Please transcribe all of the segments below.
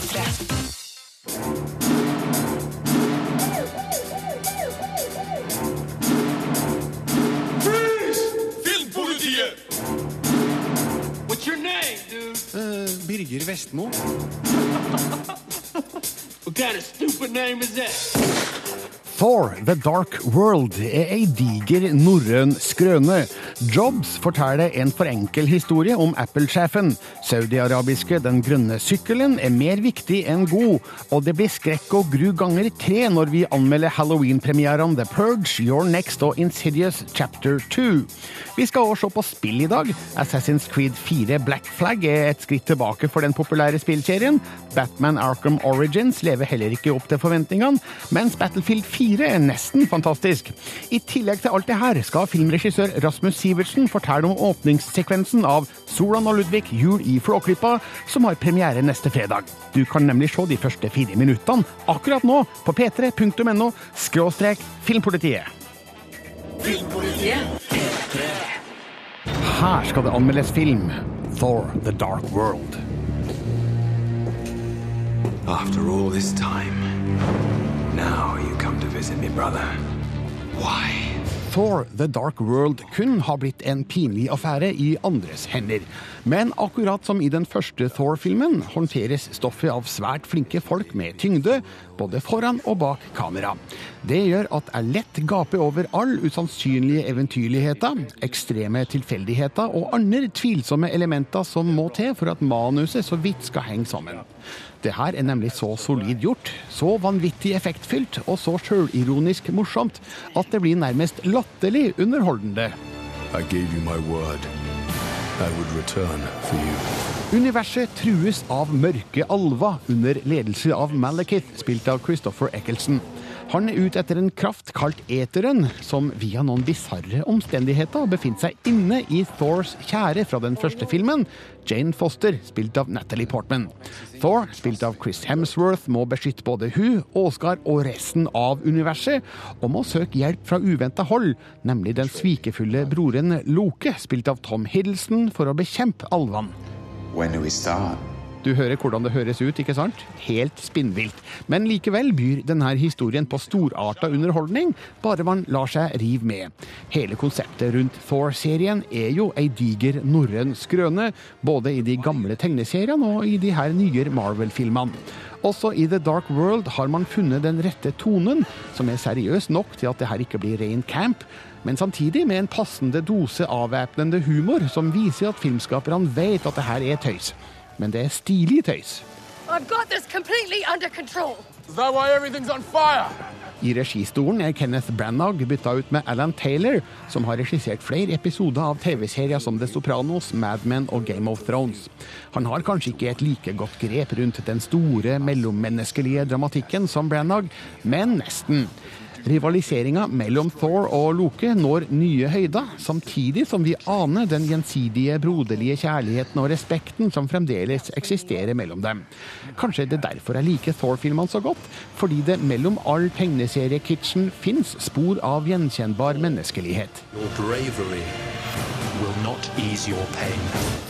P3. Filmpolitiet! What's your name, dude? Eh, Birger Vestmo. What kind of stupid name is that? Thor The Dark World er ei diger norrøn skrøne. Jobs forteller en for enkel historie om Apple-sjefen. Saudi-arabiske Den grønne sykkelen er mer viktig enn god, og det blir skrekk og gru ganger tre når vi anmelder Halloween-premierene The Purge, Your Next og Insidious Chapter 2. Vi skal også se på spill i dag. Assassin's Creed 4 Black Flag er et skritt tilbake for den populære spillserien. Batman Arkham Origins lever heller ikke opp til forventningene, mens Battlefield 4 er nesten fantastisk. I tillegg til alt det her skal filmregissør Rasmus Sivertsen fortelle om åpningssekvensen av Solan og Ludvig jul i Flåklypa, som har premiere neste fredag. Du kan nemlig se de første fire minuttene akkurat nå på p3.no skråstrek filmpolitiet. Her skal det anmeldes film. Thor The Dark World. After all this time, now you come to visit me, brother. Why? Thor The Dark World kun har blitt en pinlig affære i andres hender. Men akkurat som i den første Thor-filmen håndteres stoffet av svært flinke folk med tyngde, både foran og bak kamera. Det gjør at jeg lett gaper over all usannsynlige eventyrligheter, ekstreme tilfeldigheter og andre tvilsomme elementer som må til for at manuset så vidt skal henge sammen. Det her er nemlig så solid gjort, så vanvittig effektfylt og så sjølironisk morsomt at det blir nærmest latterlig underholdende. I gave you my word. I would return for you. Universet trues av mørke alver under ledelse av Malekith, spilt av Christopher Eccleston. Han er ute etter en kraft kalt Eteren, som via noen bisarre omstendigheter befinner seg inne i Thors kjære fra den første filmen, Jane Foster, spilt av Natalie Portman. Thor, spilt av Chris Hemsworth, må beskytte både hun, Oscar og resten av universet, og må søke hjelp fra uventa hold, nemlig den svikefulle broren Loke, spilt av Tom Hiddleston, for å bekjempe alvene. When do we? Du hører hvordan det høres ut, ikke sant? Helt spinnvilt. Men likevel byr denne historien på storarta underholdning, bare man lar seg rive med. Hele konseptet rundt Thor-serien er jo ei diger norrøn skrøne, både i de gamle tegneseriene og i de her nye Marvel-filmene. Også i The Dark World har man funnet den rette tonen, som er seriøs nok til at det her ikke blir ren camp, men samtidig med en passende dose avvæpnende humor som viser at filmskaperne vet at det her er tøys. Men det er stilig tøys. I've got this completely under control. Is that why everything's on fire? I registolen er Kenneth Branagh bytta ut med Alan Taylor, som har regissert flere episoder av TV-serier som The Sopranos, Mad Men og Game of Thrones. Han har kanskje ikke et like godt grep rundt den store mellommenneskelige dramatikken som Branagh, men nesten. Rivaliseringa mellom Thor og Loke når nye høyder, samtidig som vi aner den gjensidige broderlige kjærligheten og respekten som fremdeles eksisterer mellom dem. Kanskje det er derfor jeg liker Thor-filmene så godt, fordi det mellom all tegneseriekitchen fins spor av gjenkjennbar menneskelighet.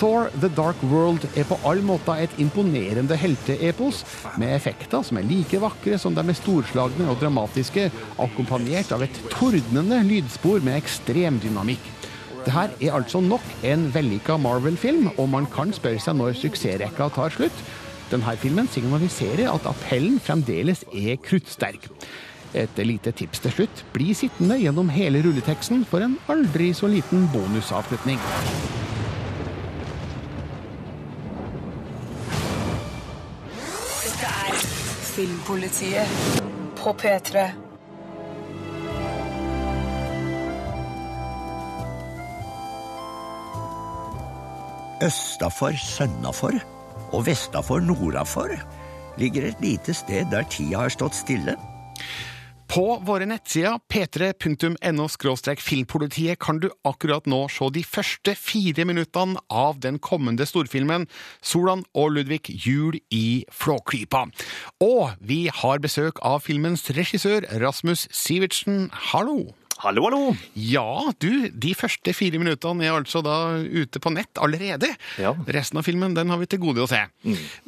Thor The Dark World er på all måte et imponerende helteepos, med effekter som er like vakre som de er storslagne og dramatiske, akkompagnert av et tordnende lydspor med ekstrem dynamikk. Dette er altså nok en vellykka Marvel-film, og man kan spørre seg når suksessrekka tar slutt. Denne filmen signaliserer at appellen fremdeles er kruttsterk. Et lite tips til slutt. Bli sittende gjennom hele rulleteksten for en aldri så liten bonusavslutning. Dette er Filmpolitiet på P3. Østafor sønnafor og vestafor nordafor ligger et lite sted der tida har stått stille. På våre nettsider p3.no filmpolitiet kan du akkurat nå se de første fire minuttene av den kommende storfilmen Solan og Ludvig jul i Flåklypa. Og vi har besøk av filmens regissør Rasmus Sivertsen. Hallo! Hallo, hallo! Ja, du, de første fire minuttene er altså da ute på nett allerede. Ja. Resten av filmen den har vi til gode å se.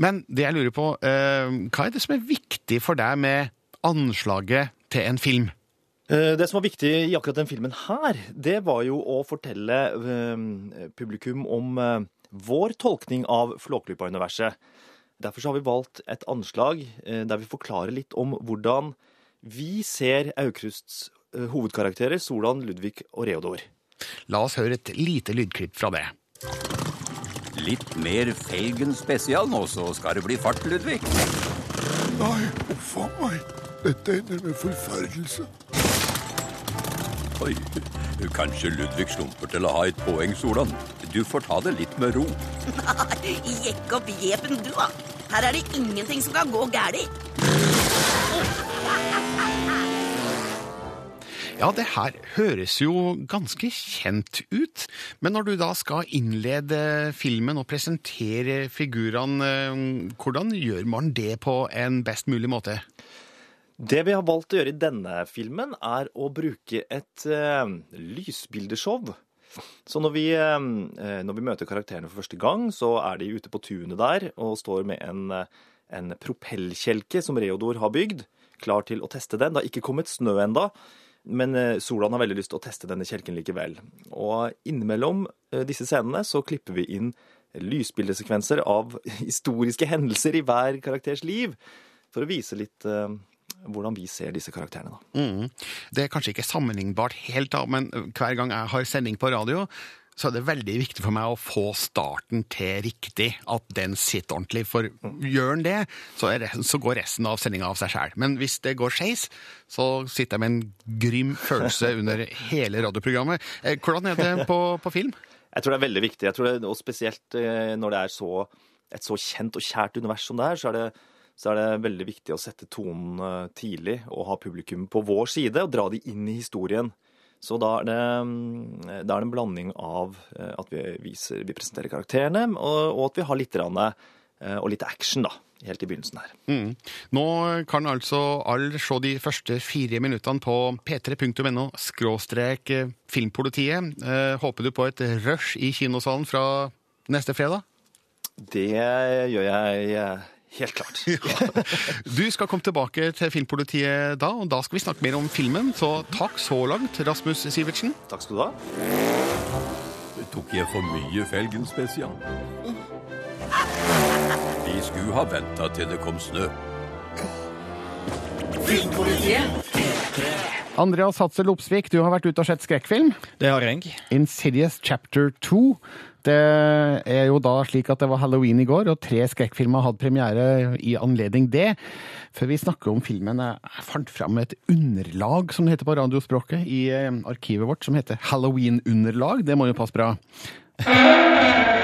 Men det jeg lurer på, eh, hva er det som er viktig for deg med anslaget til en film? Eh, Det som var viktig i akkurat den filmen her, det var jo å fortelle eh, publikum om eh, vår tolkning av Flåklypa-universet. Derfor så har vi valgt et anslag eh, der vi forklarer litt om hvordan vi ser Aukrusts hovedkarakterer, Solan, Ludvig og Reodor. La oss høre et lite lydklipp fra det. Litt mer Felgen spesial nå, så skal det bli fart, Ludvig. Nei, uff a meg. Dette ender med forferdelse. Oi, kanskje Ludvig slumper til å ha et poeng, Solan. Du får ta det litt med ro. Jekk opp jepen, du, da. Her er det ingenting som kan gå galt. Ja, det her høres jo ganske kjent ut. Men når du da skal innlede filmen og presentere figurene, eh, hvordan gjør man det på en best mulig måte? Det vi har valgt å gjøre i denne filmen, er å bruke et uh, lysbildeshow. Så når vi, eh, når vi møter karakterene for første gang, så er de ute på tunet der og står med en, en propellkjelke som Reodor har bygd, klar til å teste den. Det har ikke kommet snø enda, men eh, Solan har veldig lyst til å teste denne kjelken likevel. Og innimellom eh, disse scenene så klipper vi inn lysbildesekvenser av historiske hendelser i hver karakters liv, for å vise litt eh, hvordan vi ser disse karakterene. da. Mm. Det er kanskje ikke sammenlignbart helt, da, men hver gang jeg har sending på radio, så er det veldig viktig for meg å få starten til riktig, at den sitter ordentlig. For gjør den det, så, er så går resten av sendinga av seg sjæl. Men hvis det går skeis, så sitter jeg med en grym følelse under hele radioprogrammet. Eh, Hvordan er det på, på film? Jeg tror det er veldig viktig, jeg tror det, og spesielt eh, når det er så, et så kjent og kjært univers som det er, så er det, så er det veldig viktig å sette tonen eh, tidlig og ha publikum på vår side og dra de inn i historien. Så da er det, mm, da er det en blanding av eh, at vi, viser, vi presenterer karakterene, og, og at vi har litt, grann, eh, og litt action da, helt i begynnelsen her. Mm. Nå kan altså alle se de første fire minuttene på p3.no skråstrek eh, filmpolitiet. Håper du på et rush i kinosalen fra neste fredag? Det gjør jeg helt klart. Du skal komme tilbake til Filmpolitiet da, og da skal vi snakke mer om filmen. Så takk så langt, Rasmus Sivertsen. Takk skal du ha. Tok jeg for mye Felgen spesial? Vi skulle ha venta til det kom snø. Andreas Hatzel Opsvik, du har vært ute og sett skrekkfilm. Det har jeg. Insidious Chapter 2. Det er jo da slik at det var halloween i går, og tre skrekkfilmer hadde premiere i anledning det. Før vi snakker om filmen, jeg fant fram et underlag, som det heter på radiospråket, i eh, arkivet vårt, som heter Halloween-underlag. Det må jo passe bra.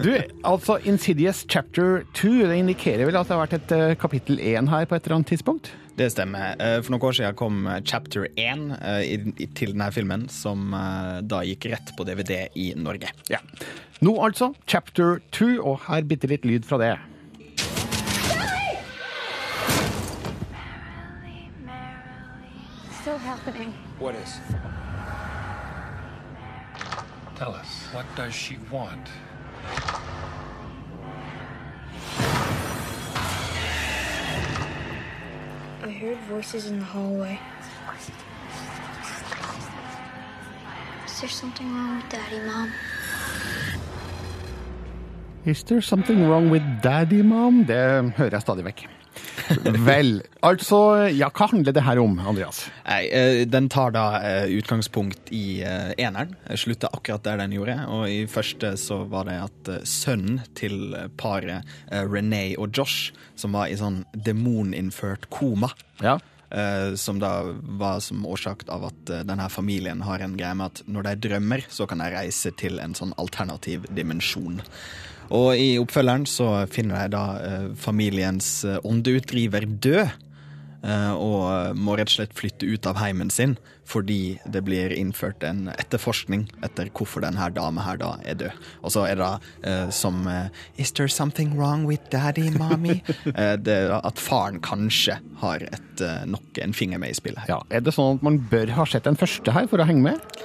Du, altså Insidious chapter 2, det indikerer vel at det har vært et eh, kapittel 1 her på et eller annet tidspunkt? Det stemmer. Eh, For noen år siden kom eh, chapter 1 eh, til denne filmen, som da gikk rett på DVD i Norge. Ja. Nå altså chapter 2, og her bitte litt lyd fra det. Still happening. What is? Tell us, what does she want? Heard voices in the hallway. Is there something wrong with Daddy, Mom? Is there something wrong with daddy, mom? Det hører jeg stadig vekk. Vel, altså, ja, hva handler det her om, Andreas? Nei, eh, Den tar da eh, utgangspunkt i eh, eneren. Slutter akkurat der den gjorde. Og i første så var det at sønnen til paret Renee og Josh, som var i sånn demoninnført koma eh, Som da var som årsak av at uh, denne familien har en greie med at når de drømmer, så kan de reise til en sånn alternativ dimensjon. Og i oppfølgeren så finner de da eh, familiens eh, åndeutdriver død. eh, og må rett og slett flytte ut av heimen sin fordi det blir innført en etterforskning etter hvorfor denne dama her da er død. Og så er det da eh, som Is there something wrong with daddy, mommy? Eh, det at faren kanskje har et, nok en finger med i spillet. her. Ja, Er det sånn at man bør ha sett den første her for å henge med?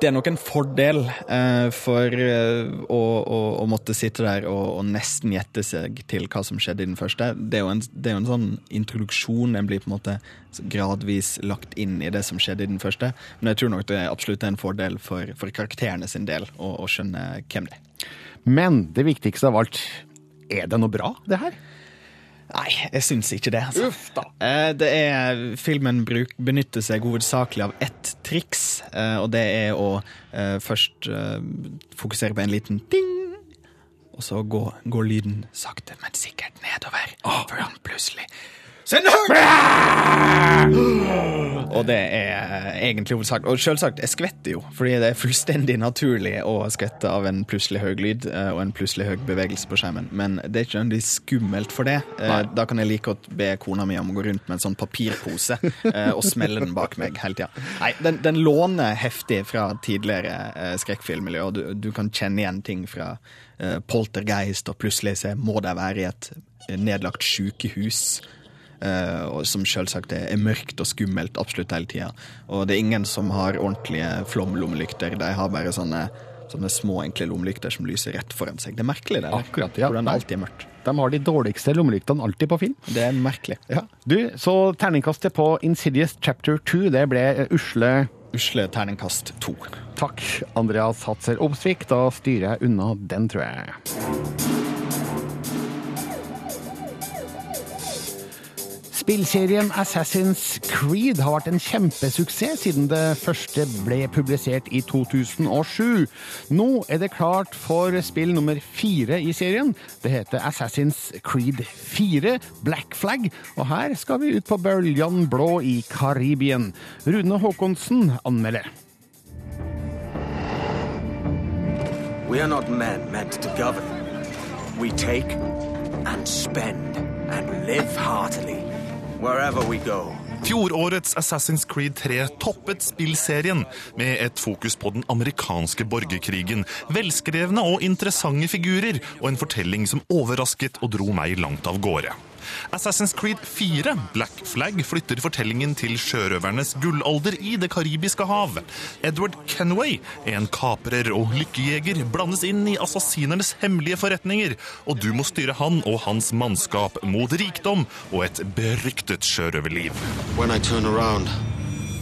Det er nok en fordel eh, for eh, å, å, å måtte sitte der og, og nesten gjette seg til hva som skjedde i den første. Det er, jo en, er jo en sånn introduksjon. Den blir på en måte gradvis lagt inn i det som skjedde i den første. Men jeg tror nok det er absolutt en fordel for, for karakterene sin del å, å skjønne hvem det er. Men det viktigste av alt, er det noe bra, det her? Nei, jeg syns ikke det. Altså. Eh, Det er, filmen bruk, benytter seg hovedsakelig av ett triks, eh, og det er å eh, først fokusere på en liten ding, og så går, går lyden sakte, men sikkert nedover, før han plutselig Send høyt! Og det er egentlig hovedsak. Og selvsagt, jeg skvetter jo, fordi det er fullstendig naturlig å skvette av en plutselig høy lyd eh, og en plutselig høy bevegelse på skjermen. Men det er ikke nødvendigvis skummelt for det. Eh, Nei. Da kan jeg like godt be kona mi om å gå rundt med en sånn papirpose eh, og smelle den bak meg hele tida. Nei, den, den låner heftig fra tidligere skrekkfilmmiljø, og du, du kan kjenne igjen ting fra poltergeist, og plutselig så må de være i et nedlagt sykehus. Eh, og som selvsagt er, mørkt og skummelt absolutt hele tida. Og det er ingen som har ordentlige flomlommelykter. De har bare sånne, sånne små, enkle lommelykter som lyser rett foran seg. Det er merkelig, det. Akkurat, ja. Hvordan det alltid er mørkt. De har de dårligste lommelyktene alltid på film. Det er merkelig. Ja. Du, så terningkastet på Insidious chapter 2, det ble usle Usle terningkast 2. Takk, Andreas Hatzer Obsvik. Da styrer jeg unna den, tror jeg. Spillserien Assassin's Creed har vært en kjempesuksess siden det første ble publisert i 2007. Nå er det klart for spill nummer fire i serien. Det heter Assassin's Creed 4 Black Flag, og her skal vi ut på bøljan blå i Karibien. Rune Haakonsen anmelder. We are not men meant to govern. We take and spend and live heartily. Fjorårets Assassin's Creed 3 toppet spillserien med et fokus på den amerikanske borgerkrigen, velskrevne og interessante figurer og en fortelling som overrasket og dro meg langt av gårde. Assassin's Creed 4, Black Flag, flytter fortellingen til sjørøvernes gullalder i Det karibiske hav. Edward Kenway, en kaprer og lykkejeger, blandes inn i assassinernes hemmelige forretninger, og du må styre han og hans mannskap mot rikdom og et beryktet sjørøverliv. When I turn around,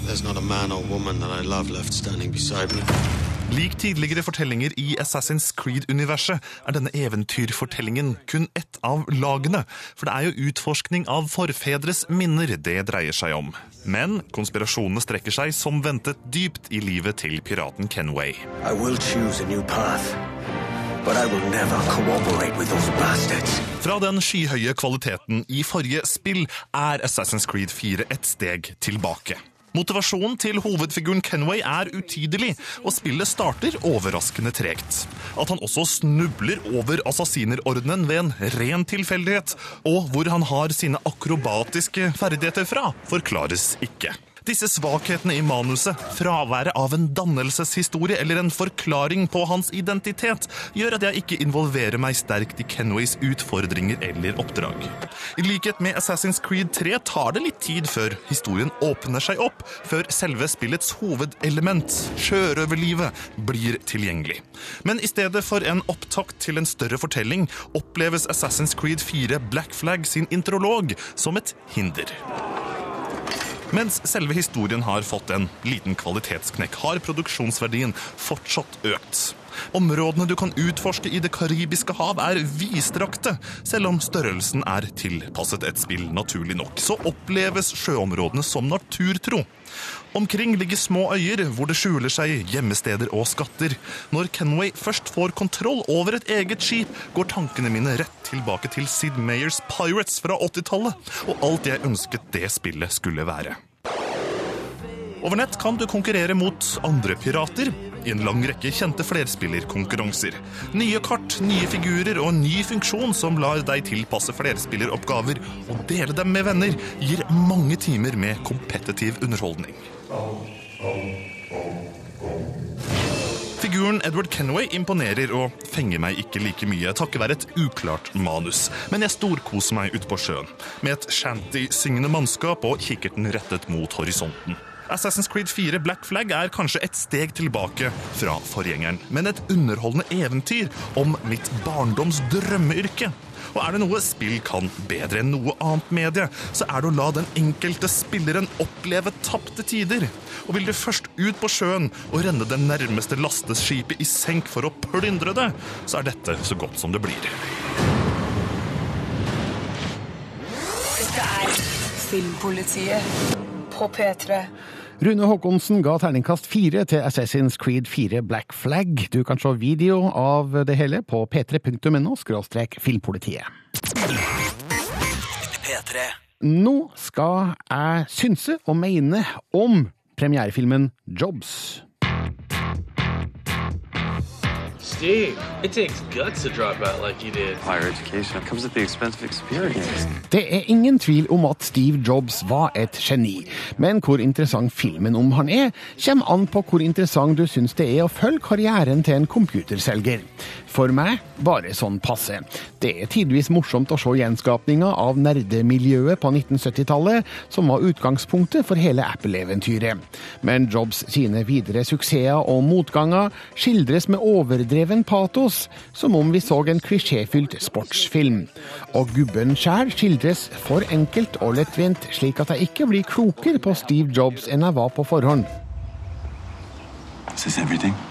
there's not a man or woman that I love left standing beside me. Lik tidligere fortellinger i Assassin's Creed-universet er denne eventyrfortellingen kun ett av lagene, for det er jo utforskning av forfedres minner det dreier seg om. Men konspirasjonene strekker seg som ventet dypt i livet til piraten Kenway. I will choose a new path. Fra den skyhøye kvaliteten i forrige spill er Assassin's Creed 4 et steg tilbake. Motivasjonen til hovedfiguren Kenway er utydelig, og spillet starter overraskende tregt. At han også snubler over assassinerordenen ved en ren tilfeldighet, og hvor han har sine akrobatiske ferdigheter fra, forklares ikke. Disse svakhetene i manuset, fraværet av en dannelseshistorie eller en forklaring på hans identitet, gjør at jeg ikke involverer meg sterkt i Kenways utfordringer eller oppdrag. I likhet med Assassin's Creed 3 tar det litt tid før historien åpner seg opp, før selve spillets hovedelement, sjørøverlivet, blir tilgjengelig. Men i stedet for en opptakt til en større fortelling, oppleves Assassin's Creed 4 Black Flag sin introlog som et hinder. Mens selve historien har fått en liten kvalitetsknekk, har produksjonsverdien fortsatt økt. Områdene du kan utforske i Det karibiske hav er vidstrakte. Selv om størrelsen er tilpasset et spill, naturlig nok, så oppleves sjøområdene som naturtro. Omkring ligger små øyer hvor det skjuler seg gjemmesteder og skatter. Når Kenway først får kontroll over et eget skip, går tankene mine rett tilbake til Sid Mayers Pirates fra 80-tallet, og alt jeg ønsket det spillet skulle være. Over nett kan du konkurrere mot andre pirater, i en lang rekke kjente flerspillerkonkurranser. Nye kart, nye figurer og ny funksjon som lar deg tilpasse flerspilleroppgaver og dele dem med venner, gir mange timer med kompetitiv underholdning. Figuren Edward Kenway imponerer og fenger meg ikke like mye takket være et uklart manus. Men jeg storkoser meg ute på sjøen, med et shanty-syngende mannskap og kikkerten rettet mot horisonten. Assassin's Creed 4 Black Flag er kanskje et steg tilbake fra forgjengeren, men et underholdende eventyr om mitt barndoms drømmeyrke. Og er det noe spill kan bedre enn noe annet medie, så er det å la den enkelte spilleren oppleve tapte tider. Og vil du først ut på sjøen og renne det nærmeste lasteskipet i senk for å plyndre det, så er dette så godt som det blir. Dette er Filmpolitiet på P3. Rune Håkonsen ga terningkast fire til Assassin's Creed 4 Black Flag. Du kan se video av det hele på p3.no filmpolitiet. P3. Nå skal jeg synse og mene om premierefilmen Jobs. Det er ingen tvil om at Steve Jobs var et geni, men hvor interessant filmen om han er, kommer an på hvor interessant du syns det er å følge karrieren til en computerselger. For meg bare sånn passe. Det er tidvis morsomt å se gjenskapninga av nerdemiljøet på 1970-tallet, som var utgangspunktet for hele Apple-eventyret. Men Jobs sine videre suksesser og motganger skildres med overdreven patos, som om vi så en klisjéfylt sportsfilm. Og gubben sjæl skildres for enkelt og lettvint, slik at jeg ikke blir klokere på Steve Jobs enn jeg var på forhånd. Is this everything?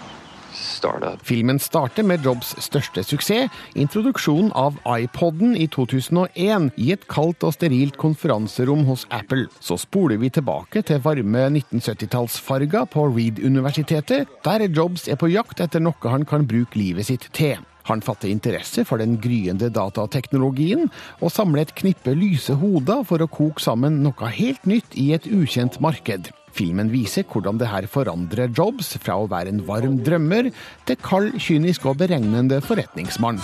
Filmen starter med Jobs største suksess, introduksjonen av iPoden i 2001 i et kaldt og sterilt konferanserom hos Apple. Så spoler vi tilbake til varme 1970-tallsfarger på Reed-universitetet, der Jobs er på jakt etter noe han kan bruke livet sitt til. Han fatter interesse for den gryende datateknologien, og samler et knippe lyse hoder for å koke sammen noe helt nytt i et ukjent marked. Filmen viser hvordan det her forandrer Jobs fra å være en varm drømmer til kald, kynisk og beregnende forretningsmann.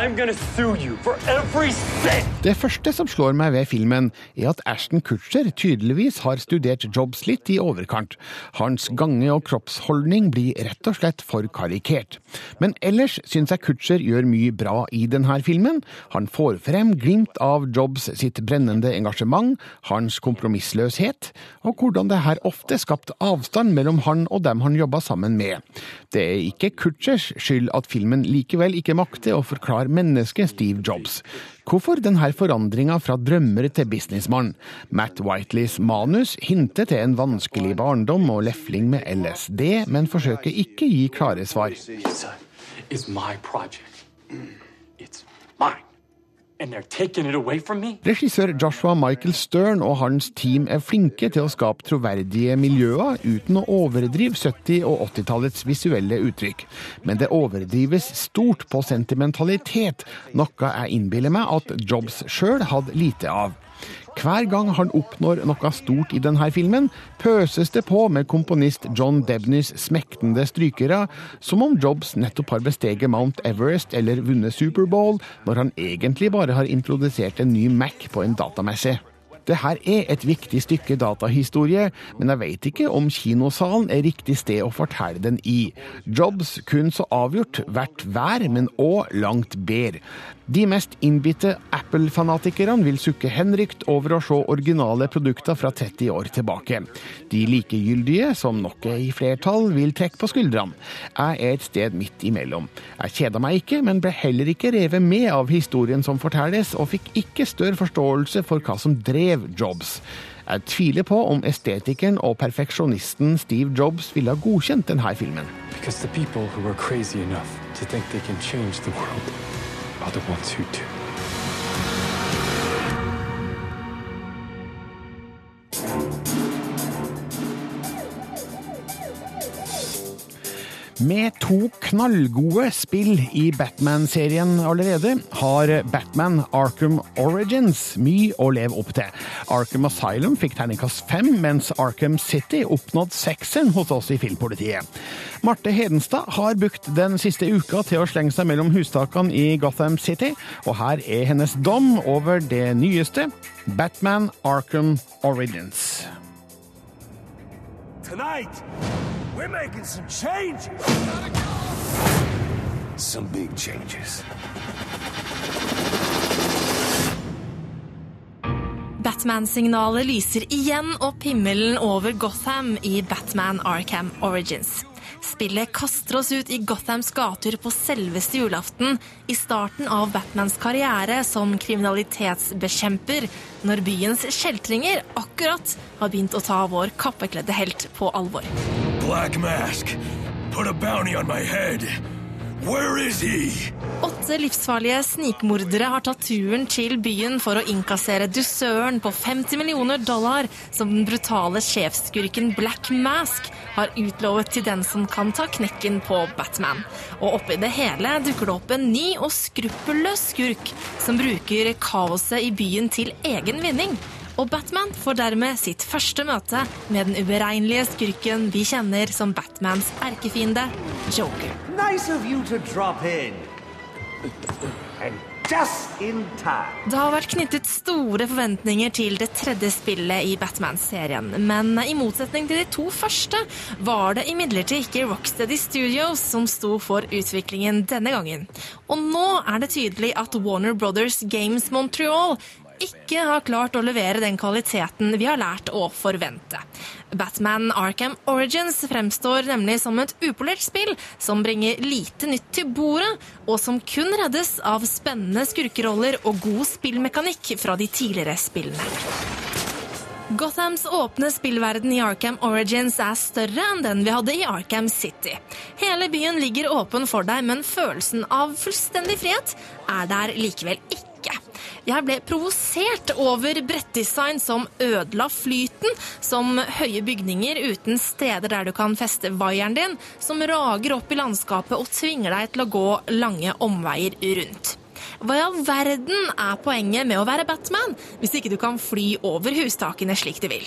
I'm gonna sue you for every cent! Det første som slår meg ved filmen, er at Ashton Kutcher tydeligvis har studert Jobs litt i overkant. Hans gange og kroppsholdning blir rett og slett for karikert. Men ellers syns jeg Kutcher gjør mye bra i denne filmen. Han får frem glimt av Jobs sitt brennende engasjement, hans kompromissløshet, og hvordan det her ofte skapte avstand mellom han og dem han jobba sammen med. Det er ikke Kutchers skyld at filmen likevel ikke makter å forklare mennesket Steve Jobs. Hvorfor denne forandringa fra drømmer til businessmann? Matt Whiteleys manus hinter til en vanskelig barndom og lefling med LSD, men forsøker ikke gi klare svar. It's my project. It's mine. Regissør Joshua Michael Stern og hans team er flinke til å skape troverdige miljøer uten å overdrive 70- og 80-tallets visuelle uttrykk. Men det overdrives stort på sentimentalitet, noe jeg innbiller meg at Jobs sjøl hadde lite av. Hver gang han oppnår noe stort i denne filmen, pøses det på med komponist John Debnys smektende strykere, som om Jobs nettopp har besteget Mount Everest eller vunnet Superbowl, når han egentlig bare har introdusert en ny Mac på en datamesse. Det her er et viktig stykke datahistorie, men jeg vet ikke om kinosalen er riktig sted å fortelle den i. Jobs kun så avgjort vært vær, men òg langt bedre. De mest innbitte Apple-fanatikerne vil sukke henrykt over å se originale produkter fra 30 år tilbake. De likegyldige, som nok er i flertall, vil trekke på skuldrene. Jeg er et sted midt imellom. Jeg kjeda meg ikke, men ble heller ikke revet med av historien som fortelles, og fikk ikke større forståelse for hva som drev Jobs. Jeg tviler på om estetikeren og perfeksjonisten Steve Jobs ville ha godkjent denne filmen. Because the people who are crazy enough to think they can change the world are the ones who do. Med to knallgode spill i Batman-serien allerede, har Batman Arkham Origins mye å leve opp til. Arkham Asylum fikk terningkast fem, mens Arkham City oppnådde sekseren hos oss i Filmpolitiet. Marte Hedenstad har brukt den siste uka til å slenge seg mellom hustakene i Gotham City, og her er hennes dom over det nyeste, Batman Arkham Origins. Tonight, we're making some changes. Some big changes. Batman-signalet lyser igjen opp himmelen over Gotham i Batman Arkham Origins. Spillet kaster oss ut i Gothams gater på selveste julaften, i starten av Batmans karriere som kriminalitetsbekjemper, når byens kjeltringer akkurat har begynt å ta vår kappekledde helt på alvor. Black Mask, put a bounty on my head. Where is he? Åtte livsfarlige snikmordere har tatt turen til byen for å innkassere dusøren på 50 millioner dollar som den brutale sjefsskurken Black Mask har utlovet til den som kan ta knekken på Batman. Og oppi det hele dukker det opp en ny og skruppelløs skurk som bruker kaoset i byen til egen vinning. Og Batman får dermed sitt første møte med den uberegnelige skurken vi kjenner som Batmans erkefiende, Joker. Nice of you to drop in. And just in time. Det har vært knyttet store forventninger til det tredje spillet i Batman-serien, men i motsetning til de to første var det imidlertid ikke Rocksteady Studios som sto for utviklingen denne gangen. Og nå er det tydelig at Warner Brothers Games Montreal ikke har klart å levere den kvaliteten vi har lært å forvente. Batman Arkham Origins fremstår nemlig som et upolert spill som bringer lite nytt til bordet, og som kun reddes av spennende skurkeroller og god spillmekanikk fra de tidligere spillene. Gothams åpne spillverden i Arkham Origins er større enn den vi hadde i Arkham City. Hele byen ligger åpen for deg, men følelsen av fullstendig frihet er der likevel ikke. Jeg ble provosert over brettdesign som ødela flyten, som høye bygninger uten steder der du kan feste vaieren din, som rager opp i landskapet og tvinger deg til å gå lange omveier rundt. Hva i all verden er poenget med å være Batman hvis ikke du kan fly over hustakene slik du vil?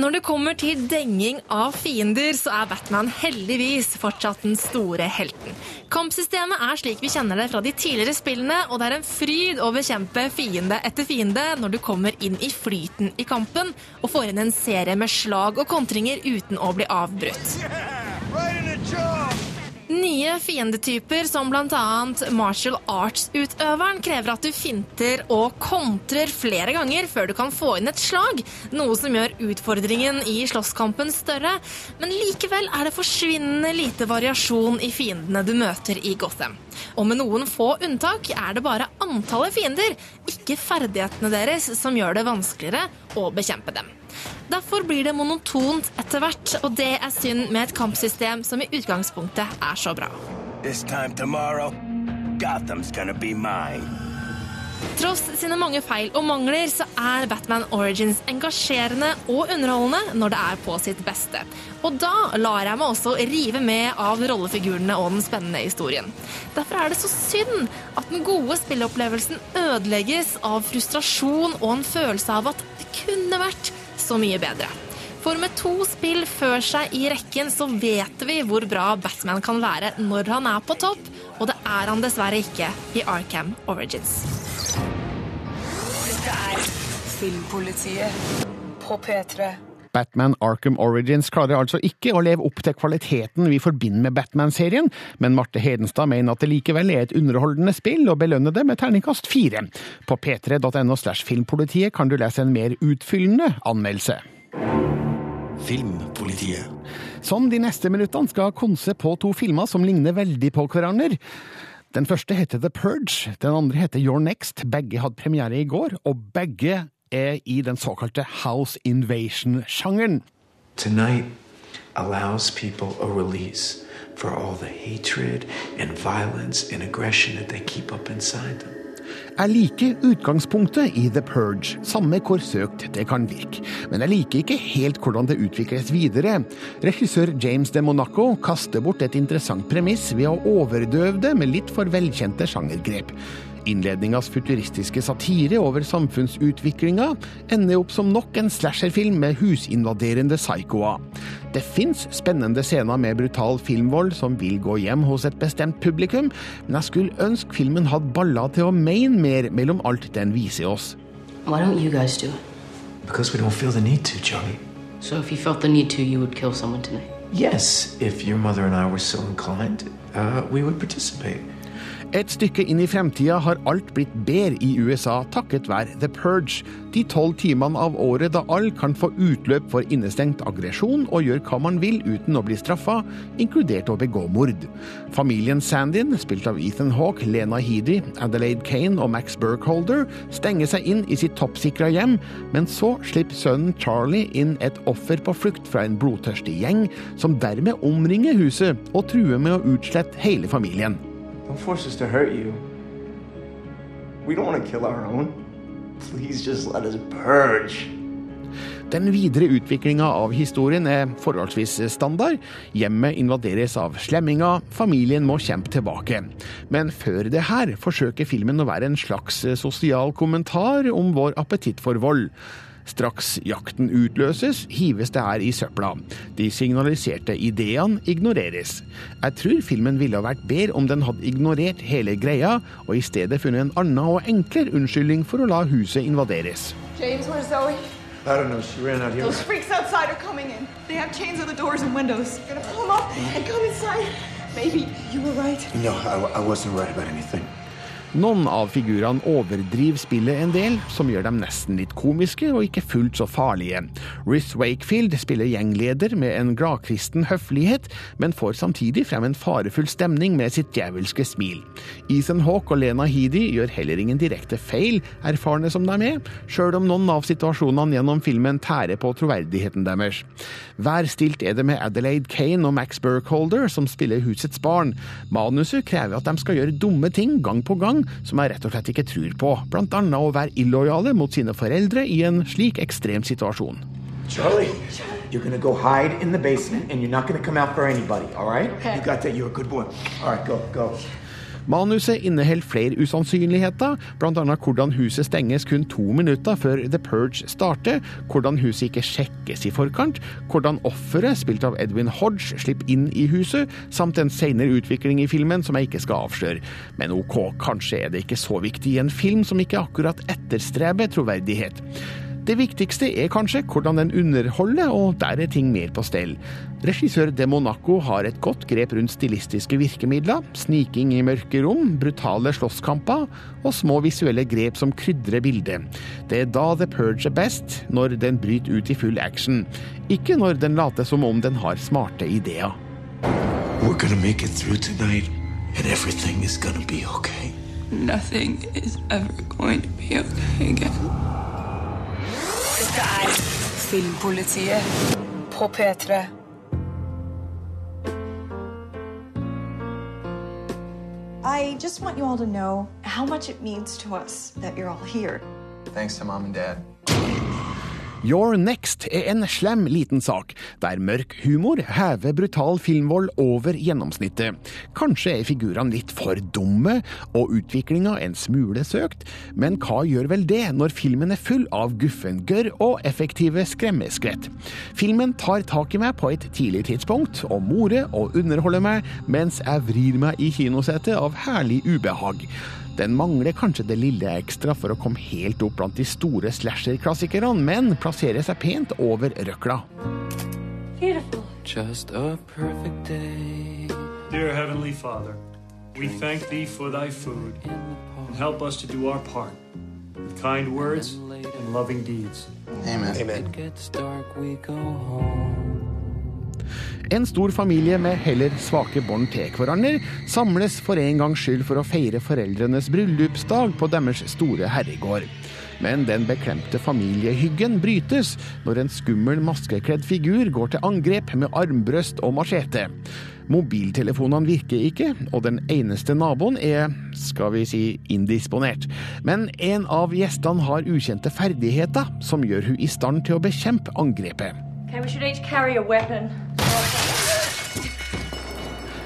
Når det kommer til denging av fiender, så er Batman heldigvis fortsatt den store helten. Kampsystemet er slik vi kjenner det fra de tidligere spillene, og det er en fryd å bekjempe fiende etter fiende når du kommer inn i flyten i kampen og får inn en serie med slag og kontringer uten å bli avbrutt. Nye fiendetyper, som bl.a. martial arts-utøveren, krever at du finter og kontrer flere ganger før du kan få inn et slag, noe som gjør utfordringen i slåsskampen større. Men likevel er det forsvinnende lite variasjon i fiendene du møter i Gotham. Og med noen få unntak er det bare antallet fiender, ikke ferdighetene deres, som gjør det vanskeligere å bekjempe dem. Derfor blir det monotont etter hvert, og det er synd med et kampsystem som i utgangspunktet er så bra. This time tomorrow, Gotham's gonna be mine. Tross sine mange feil og mangler, så er Batman Origins engasjerende og underholdende når det er på sitt beste. Og da lar jeg meg også rive med av rollefigurene og den spennende historien. Derfor er det så synd at den gode spilleopplevelsen ødelegges av frustrasjon og en følelse av at det kunne vært så mye bedre. For med to spill før seg i rekken, så vet vi hvor bra Batman kan være når han er på topp, og det er han dessverre ikke i Arkham Origins. Dette er Filmpolitiet på P3. Batman Arkham Origins klarer altså ikke å leve opp til kvaliteten vi forbinder med Batman-serien, men Marte Hedenstad mener at det likevel er et underholdende spill og belønner det med terningkast fire. På p3.no slash filmpolitiet kan du lese en mer utfyllende anmeldelse. Filmpolitiet. Som de neste minuttene skal konse på to filmer som ligner veldig på hverandre. Den første heter The Purge, den andre heter Your Next. Begge hadde premiere i går, og begge er i den såkalte House Invasion-sjangeren. Tonight allows people a release for all the hatred and violence and aggression that they keep up inside them. Jeg liker utgangspunktet i The Purge, samme hvor søkt det kan virke. Men jeg liker ikke helt hvordan det utvikles videre. Regissør James de Monaco kaster bort et interessant premiss ved å overdøve det med litt for velkjente sjangergrep. Innledningas futuristiske satire over samfunnsutviklinga ender opp som nok en slasherfilm med husinvaderende psykoer. Det fins spennende scener med brutal filmvold som vil gå hjem hos et bestemt publikum, men jeg skulle ønske filmen hadde baller til å mene mer mellom alt den viser oss. Why don't you guys do it? Because we don't feel the need to, Joey. So if you felt the need to, you would kill someone tonight. Yes, if your mother and I were so inclined, uh, we would participate. Et stykke inn i fremtida har alt blitt bedre i USA takket være The Purge, de tolv timene av året da alle kan få utløp for innestengt aggresjon og gjøre hva man vil uten å bli straffa, inkludert å begå mord. Familien Sandin, spilt av Ethan Hawke, Lena Headey, Adelaide Kane og Max Burkholder, stenger seg inn i sitt toppsikra hjem, men så slipper sønnen Charlie inn et offer på flukt fra en blodtørstig gjeng, som dermed omringer huset og truer med å utslette hele familien. Don't force us to hurt you. We don't want to kill our own. Please just let us purge. Den videre utviklinga av historien er forholdsvis standard. Hjemmet invaderes av slemminger, familien må kjempe tilbake. Men før det her forsøker filmen å være en slags sosial kommentar om vår appetitt for vold. Straks jakten utløses, hives det her i søpla. De signaliserte ideene ignoreres. Jeg tror filmen ville ha vært bedre om den hadde ignorert hele greia, og i stedet funnet en annen og enklere unnskyldning for å la huset invaderes. James? I don't know. She ran out here. Those freaks outside are coming in. They have chains on the doors and windows. You're gonna pull them up and come inside. Maybe you were right. No, I, I wasn't right about anything. Noen av figurene overdriver spillet en del, som gjør dem nesten litt komiske og ikke fullt så farlige. Ruth Wakefield spiller gjengleder med en gladkristen høflighet, men får samtidig frem en farefull stemning med sitt djevelske smil. Ethan Hawke og Lena Headey gjør heller ingen direkte feil, erfarne som de er, sjøl om noen av situasjonene gjennom filmen tærer på troverdigheten deres. Værstilt er det med Adelaide Kane og Max Burkholder, som spiller husets barn. Manuset krever at de skal gjøre dumme ting gang på gang, som jeg rett og slett ikke tror på, blant annet å være illojale mot sine foreldre i en slik ekstrem situasjon. Charlie, you're gonna go hide in the basement and you're not gonna come out for anybody, all right? Okay. You got that? You're a good boy. All right, go, go. Manuset inneholder flere usannsynligheter, bl.a. hvordan huset stenges kun to minutter før The Purge starter, hvordan huset ikke sjekkes i forkant, hvordan offeret, spilt av Edwin Hodge, slipper inn i huset, samt en senere utvikling i filmen som jeg ikke skal avsløre. Men ok, kanskje er det ikke så viktig i en film som ikke akkurat etterstreber troverdighet. Det viktigste er kanskje hvordan den underholder, og der er ting mer på stell. Regissør De Monaco har et godt grep rundt stilistiske virkemidler, sniking i mørke rom, brutale slåsskamper og små visuelle grep som krydrer bildet. Det er da The Purge er best, når den bryter ut i full action. Ikke når den later som om den har smarte ideer. We're gonna make it through tonight, and everything is gonna be okay. Nothing is ever going to be okay again. Dette er Filmpolitiet på P3. I just want you all to know how much it means to us that you're all here. Thanks to mom and dad. Your Next er en slem liten sak, der mørk humor hever brutal filmvold over gjennomsnittet. Kanskje er figurene litt for dumme, og utviklinga en smule søkt, men hva gjør vel det når filmen er full av guffengørr og effektive skremmeskvett? Filmen tar tak i meg på et tidlig tidspunkt, og morer og underholder meg mens jeg vrir meg i kinosetet av herlig ubehag. Den mangler kanskje det lille ekstra for å komme helt opp blant de store slasher-klassikerne, men plasserer seg pent over røkla. Beautiful. Just a perfect day. Dear Heavenly Father, we thank Thee for Thy food, and help us to do our part with kind words and loving deeds. Amen. Amen. gets dark, we go home. En stor familie med heller svake bånd til hverandre samles for en gangs skyld for å feire foreldrenes bryllupsdag på deres store herregård. Men den beklemte familiehyggen brytes når en skummel maskekledd figur går til angrep med armbrøst og machete. Mobiltelefonene virker ikke, og den eneste naboen er, skal vi si, indisponert. Men en av gjestene har ukjente ferdigheter som gjør hun i stand til å bekjempe angrepet. Okay, we should each carry a weapon.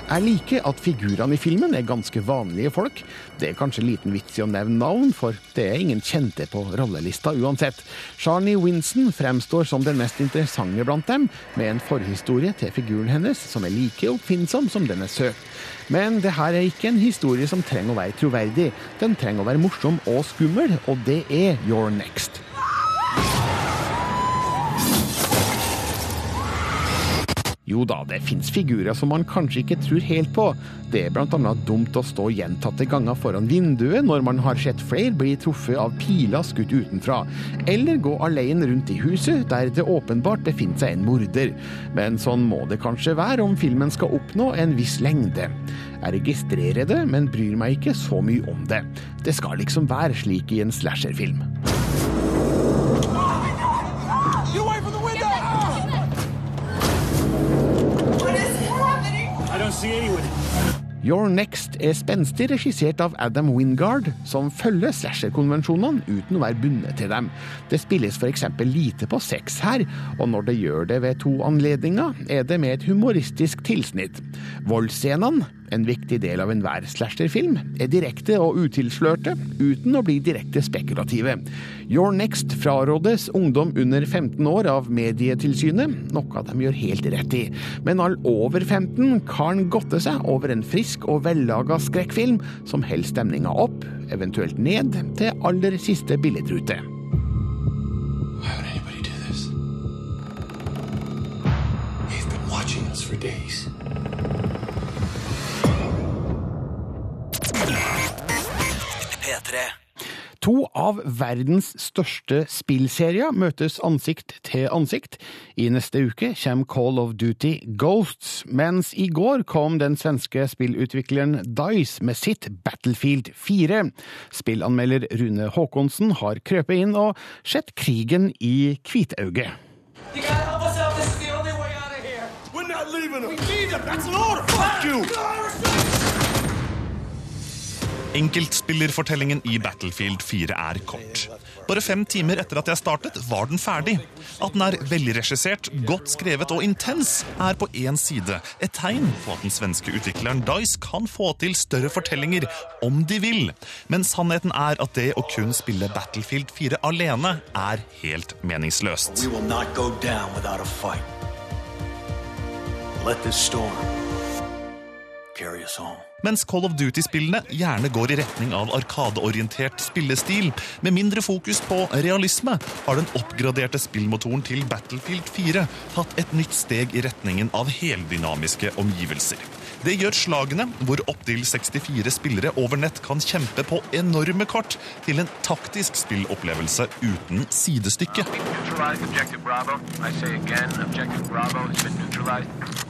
Jeg liker at figurene i filmen er ganske vanlige folk. Det er kanskje liten vits i å nevne navn, for det er ingen kjente på rollelista uansett. Charney Winston fremstår som den mest interessante blant dem, med en forhistorie til figuren hennes som er like oppfinnsom som den er søt. Men det her er ikke en historie som trenger å være troverdig. Den trenger å være morsom og skummel, og det er Your Next. Jo da, det fins figurer som man kanskje ikke tror helt på. Det er bl.a. dumt å stå gjentatte ganger foran vinduet når man har sett flere bli truffet av piler skutt utenfra, eller gå alene rundt i huset der det åpenbart befinner seg en morder. Men sånn må det kanskje være om filmen skal oppnå en viss lengde. Jeg registrerer det, men bryr meg ikke så mye om det. Det skal liksom være slik i en slasherfilm. Your Next er spenstig regissert av Adam Wingard, som følger slasher-konvensjonene uten å være bundet til dem. Det spilles f.eks. lite på sex her, og når det gjør det ved to anledninger, er det med et humoristisk tilsnitt. Voldsscenene, en viktig del av enhver slasherfilm, er direkte og utilslørte, uten å bli direkte spekulative. Your Next frarådes ungdom under 15 år av Medietilsynet, noe de gjør helt rett i. Men all over 15 kan godte seg over en frisk og vellaga skrekkfilm som holder stemninga opp, eventuelt ned, til aller siste billedrute. P3. To av verdens største spillserier møtes ansikt til ansikt. I neste uke kommer Call of Duty Ghosts, mens i går kom den svenske spillutvikleren Dice med sitt Battlefield 4. Spillanmelder Rune Haakonsen har krøpet inn og sett krigen i hvitauget. We're not leaving them. We need them. That's an order. Fuck you. Enkeltspillerfortellingen i Battlefield 4 er kort. Bare fem timer etter at jeg startet, var den ferdig. At den er velregissert, godt skrevet og intens, er på én side et tegn på at den svenske utvikleren Dice kan få til større fortellinger om de vil. Men sannheten er at det å kun spille Battlefield 4 alene er helt meningsløst. Let this storm carry us home. Mens Call of Duty-spillene gjerne går i retning av arkadeorientert spillestil, med mindre fokus på realisme, har den oppgraderte spillmotoren til Battlefield 4 tatt et nytt steg i retningen av heldynamiske omgivelser. Det gjør slagene, hvor opptil 64 spillere over nett kan kjempe på enorme kart, til en taktisk spillopplevelse uten sidestykke.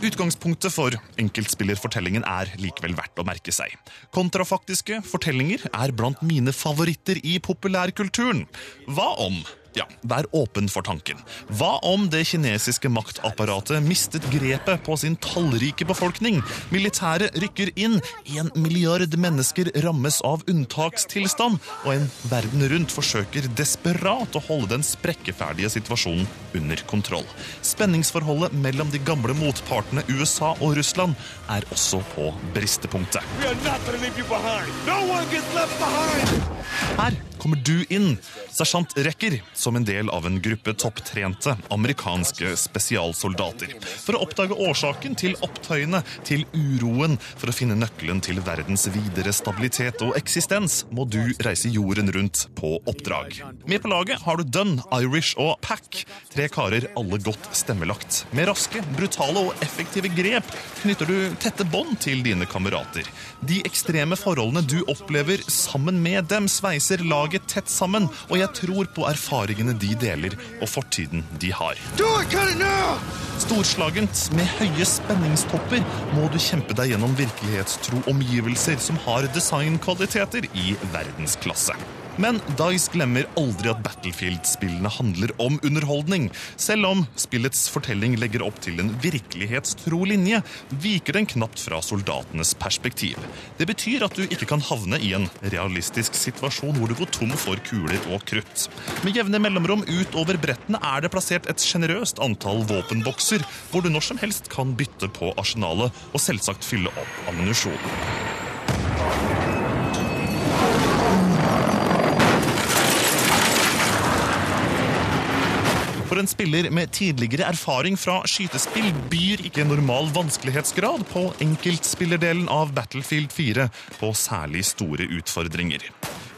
Utgangspunktet for enkeltspillerfortellingen er likevel verdt å merke seg. Kontrafaktiske fortellinger er blant mine favoritter i populærkulturen. Hva om ja, vær åpen for tanken. Hva om det kinesiske maktapparatet mistet grepet på sin tallrike befolkning? Militæret rykker inn, en milliard mennesker rammes av unntakstilstand, og en verden rundt forsøker desperat å holde den sprekkeferdige situasjonen under kontroll. Spenningsforholdet mellom de gamle motpartene USA og Russland er også på bristepunktet. Her kommer du inn, sersjant Rekker, som en del av en gruppe topptrente amerikanske spesialsoldater. For å oppdage årsaken til opptøyene, til uroen, for å finne nøkkelen til verdens videre stabilitet og eksistens, må du reise jorden rundt på oppdrag. Med på laget har du Dunn, Irish og Pack, tre karer alle godt stemmelagt. Med raske, brutale og effektive grep knytter du tette bånd til dine kamerater. De ekstreme forholdene du opplever sammen med dem, sveiser laget tett sammen, og jeg tror på erfaringene de deler, og fortiden de har. Storslagent, med høye spenningstopper, må du kjempe deg gjennom virkelighetstro omgivelser som har designkvaliteter i verdensklasse. Men Dice glemmer aldri at Battlefield-spillene handler om underholdning. Selv om spillets fortelling legger opp til en virkelighetstro linje, viker den knapt fra soldatenes perspektiv. Det betyr at du ikke kan havne i en realistisk situasjon hvor du går tom for kuler og krutt. Med jevne mellomrom utover brettene er det plassert et sjenerøst antall våpenbokser, hvor du når som helst kan bytte på arsenalet og selvsagt fylle opp ammunisjon. For en spiller med tidligere erfaring fra skytespill byr ikke normal vanskelighetsgrad på enkeltspillerdelen av Battlefield 4 på særlig store utfordringer.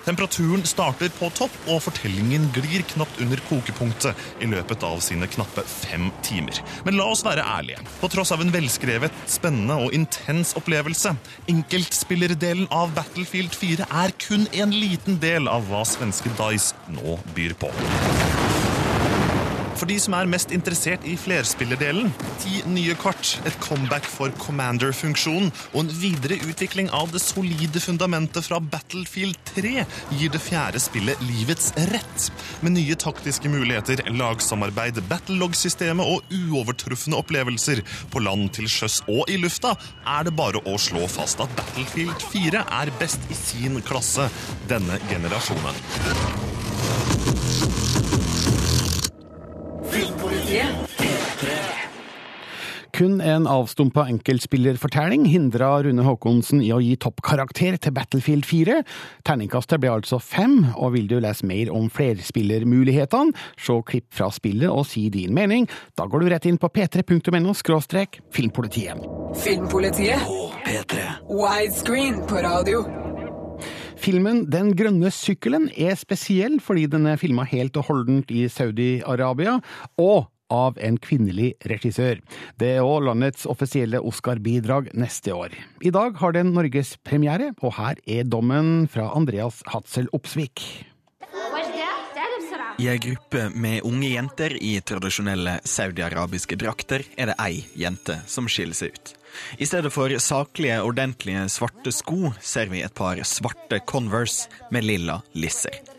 Temperaturen starter på topp, og fortellingen glir knapt under kokepunktet i løpet av sine knappe fem timer. Men la oss være ærlige. På tross av en velskrevet, spennende og intens opplevelse, enkeltspillerdelen av Battlefield 4 er kun en liten del av hva svenske Dice nå byr på. For de som er mest interessert i flerspillerdelen, ti nye kart, et comeback for Commander-funksjonen og en videre utvikling av det solide fundamentet fra Battlefield 3 gir det fjerde spillet livets rett. Med nye taktiske muligheter, lagsamarbeid, battlelog-systemet og uovertrufne opplevelser på land, til sjøs og i lufta, er det bare å slå fast at Battlefield 4 er best i sin klasse denne generasjonen. Kun en avstumpa enkeltspillerfortelling hindra Rune Haakonsen i å gi toppkarakter til Battlefield 4. Terningkastet ble altså fem, og vil du lese mer om flerspillermulighetene, se klipp fra spillet og si din mening, da går du rett inn på p3.no skråstrek filmpolitiet. Filmpolitiet. P3. Widescreen på radio. Filmen Den grønne sykkelen er spesiell fordi den er filma helt og holdent i Saudi-Arabia, og av en kvinnelig regissør. Det er òg landets offisielle Oscar-bidrag neste år. I dag har den norgespremiere, og her er dommen fra Andreas Hatzel Opsvik. I ei gruppe med unge jenter i tradisjonelle saudi-arabiske drakter er det ei jente som skiller seg ut. I stedet for saklige, ordentlige svarte sko ser vi et par svarte Converse med lilla lisser.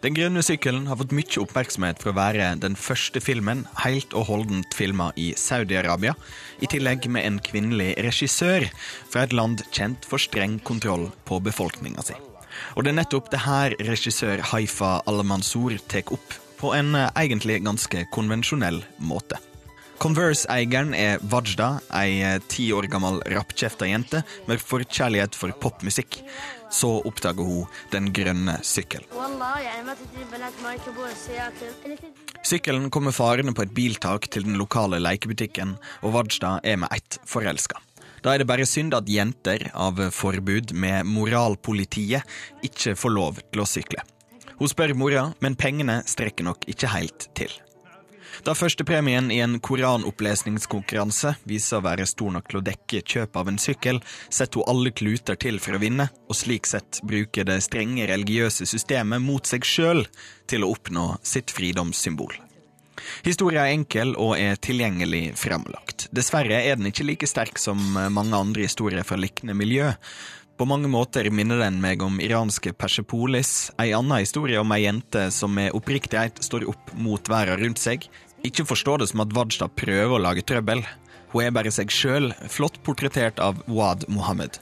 Den grønne sykkelen har fått mye oppmerksomhet for å være den første filmen helt og holdent filma i Saudi-Arabia, i tillegg med en kvinnelig regissør fra et land kjent for streng kontroll på befolkninga si. Og det er nettopp det her regissør Haifa Al-Mansour tar opp, på en eh, egentlig ganske konvensjonell måte. Converse-eieren er Wajda, ei eh, ti år gammel rappkjefta jente med forkjærlighet for popmusikk. Så oppdager hun Den grønne sykkel. Sykkelen kommer farende på et biltak til den lokale lekebutikken, og Vajda er med ett forelska. Da er det bare synd at jenter av forbud med moralpolitiet ikke får lov til å sykle. Hun spør mora, men pengene strekker nok ikke helt til. Da førstepremien i en koranopplesningskonkurranse viser å være stor nok til å dekke kjøp av en sykkel, setter hun alle kluter til for å vinne, og slik sett bruker det strenge religiøse systemet mot seg sjøl til å oppnå sitt fridomssymbol. Historia er enkel og er tilgjengelig fremlagt. Dessverre er den ikke like sterk som mange andre historier fra liknende miljø. På mange måter minner den meg om iranske Persepolis, ei anna historie om ei jente som med oppriktighet står opp mot verden rundt seg. Ikke forstå det som at Wajda prøver å lage trøbbel. Hun er bare seg sjøl, flott portrettert av Wad Mohammed.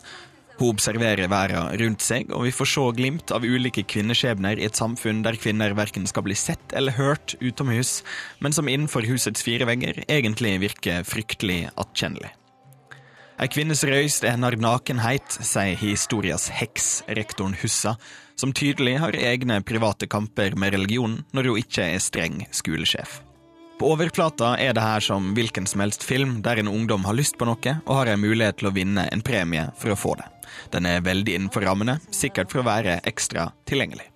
Hun observerer verden rundt seg, og vi får se glimt av ulike kvinneskjebner i et samfunn der kvinner verken skal bli sett eller hørt utomhus, men som innenfor husets fire vegger egentlig virker fryktelig attkjennelig. Ei kvinnes røyst er hennes nakenhet, sier historias heks, rektoren Hussa, som tydelig har egne private kamper med religionen når hun ikke er streng skolesjef. På overflata er det her som hvilken som helst film der en ungdom har lyst på noe og har en mulighet til å vinne en premie for å få det. Den er veldig innenfor rammene, sikkert for å være ekstra tilgjengelig.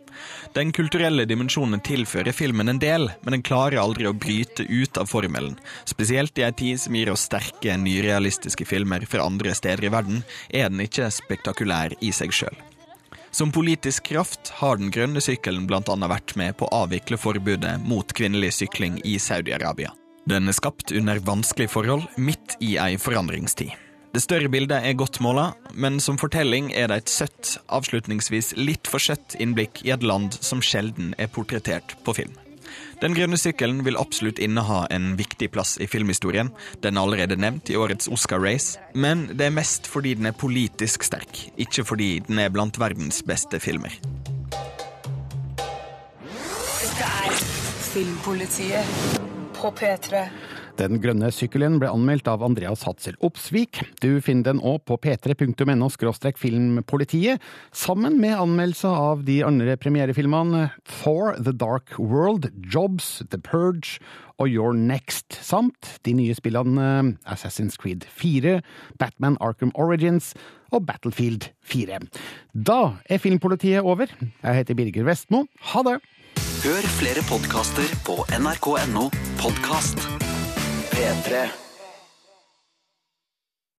Den kulturelle dimensjonen tilfører filmen en del, men den klarer aldri å bryte ut av formelen. Spesielt i ei tid som gir oss sterke, nyrealistiske filmer fra andre steder i verden, er den ikke spektakulær i seg sjøl. Som politisk kraft har Den grønne sykkelen bl.a. vært med på å avvikle forbudet mot kvinnelig sykling i Saudi-Arabia. Den er skapt under vanskelige forhold, midt i ei forandringstid. Det større bildet er godt måla, men som fortelling er det et søtt, avslutningsvis litt for søtt innblikk i et land som sjelden er portrettert på film. Den grønne sykkelen vil absolutt inneha en viktig plass i filmhistorien. Den er allerede nevnt i årets Oscar-race, men det er mest fordi den er politisk sterk, ikke fordi den er blant verdens beste filmer. Dette er Filmpolitiet på P3. Den grønne sykkelen ble anmeldt av Andreas Hatzel Opsvik. Du finner den òg på p3.no filmpolitiet, sammen med anmeldelse av de andre premierefilmene For The Dark World, Jobs, The Purge og Your Next, samt de nye spillene Assassin's Creed 4, Batman Arkham Origins og Battlefield 4. Da er Filmpolitiet over. Jeg heter Birger Vestmo. Ha det! Hør flere podkaster på nrk.no podkast. P3.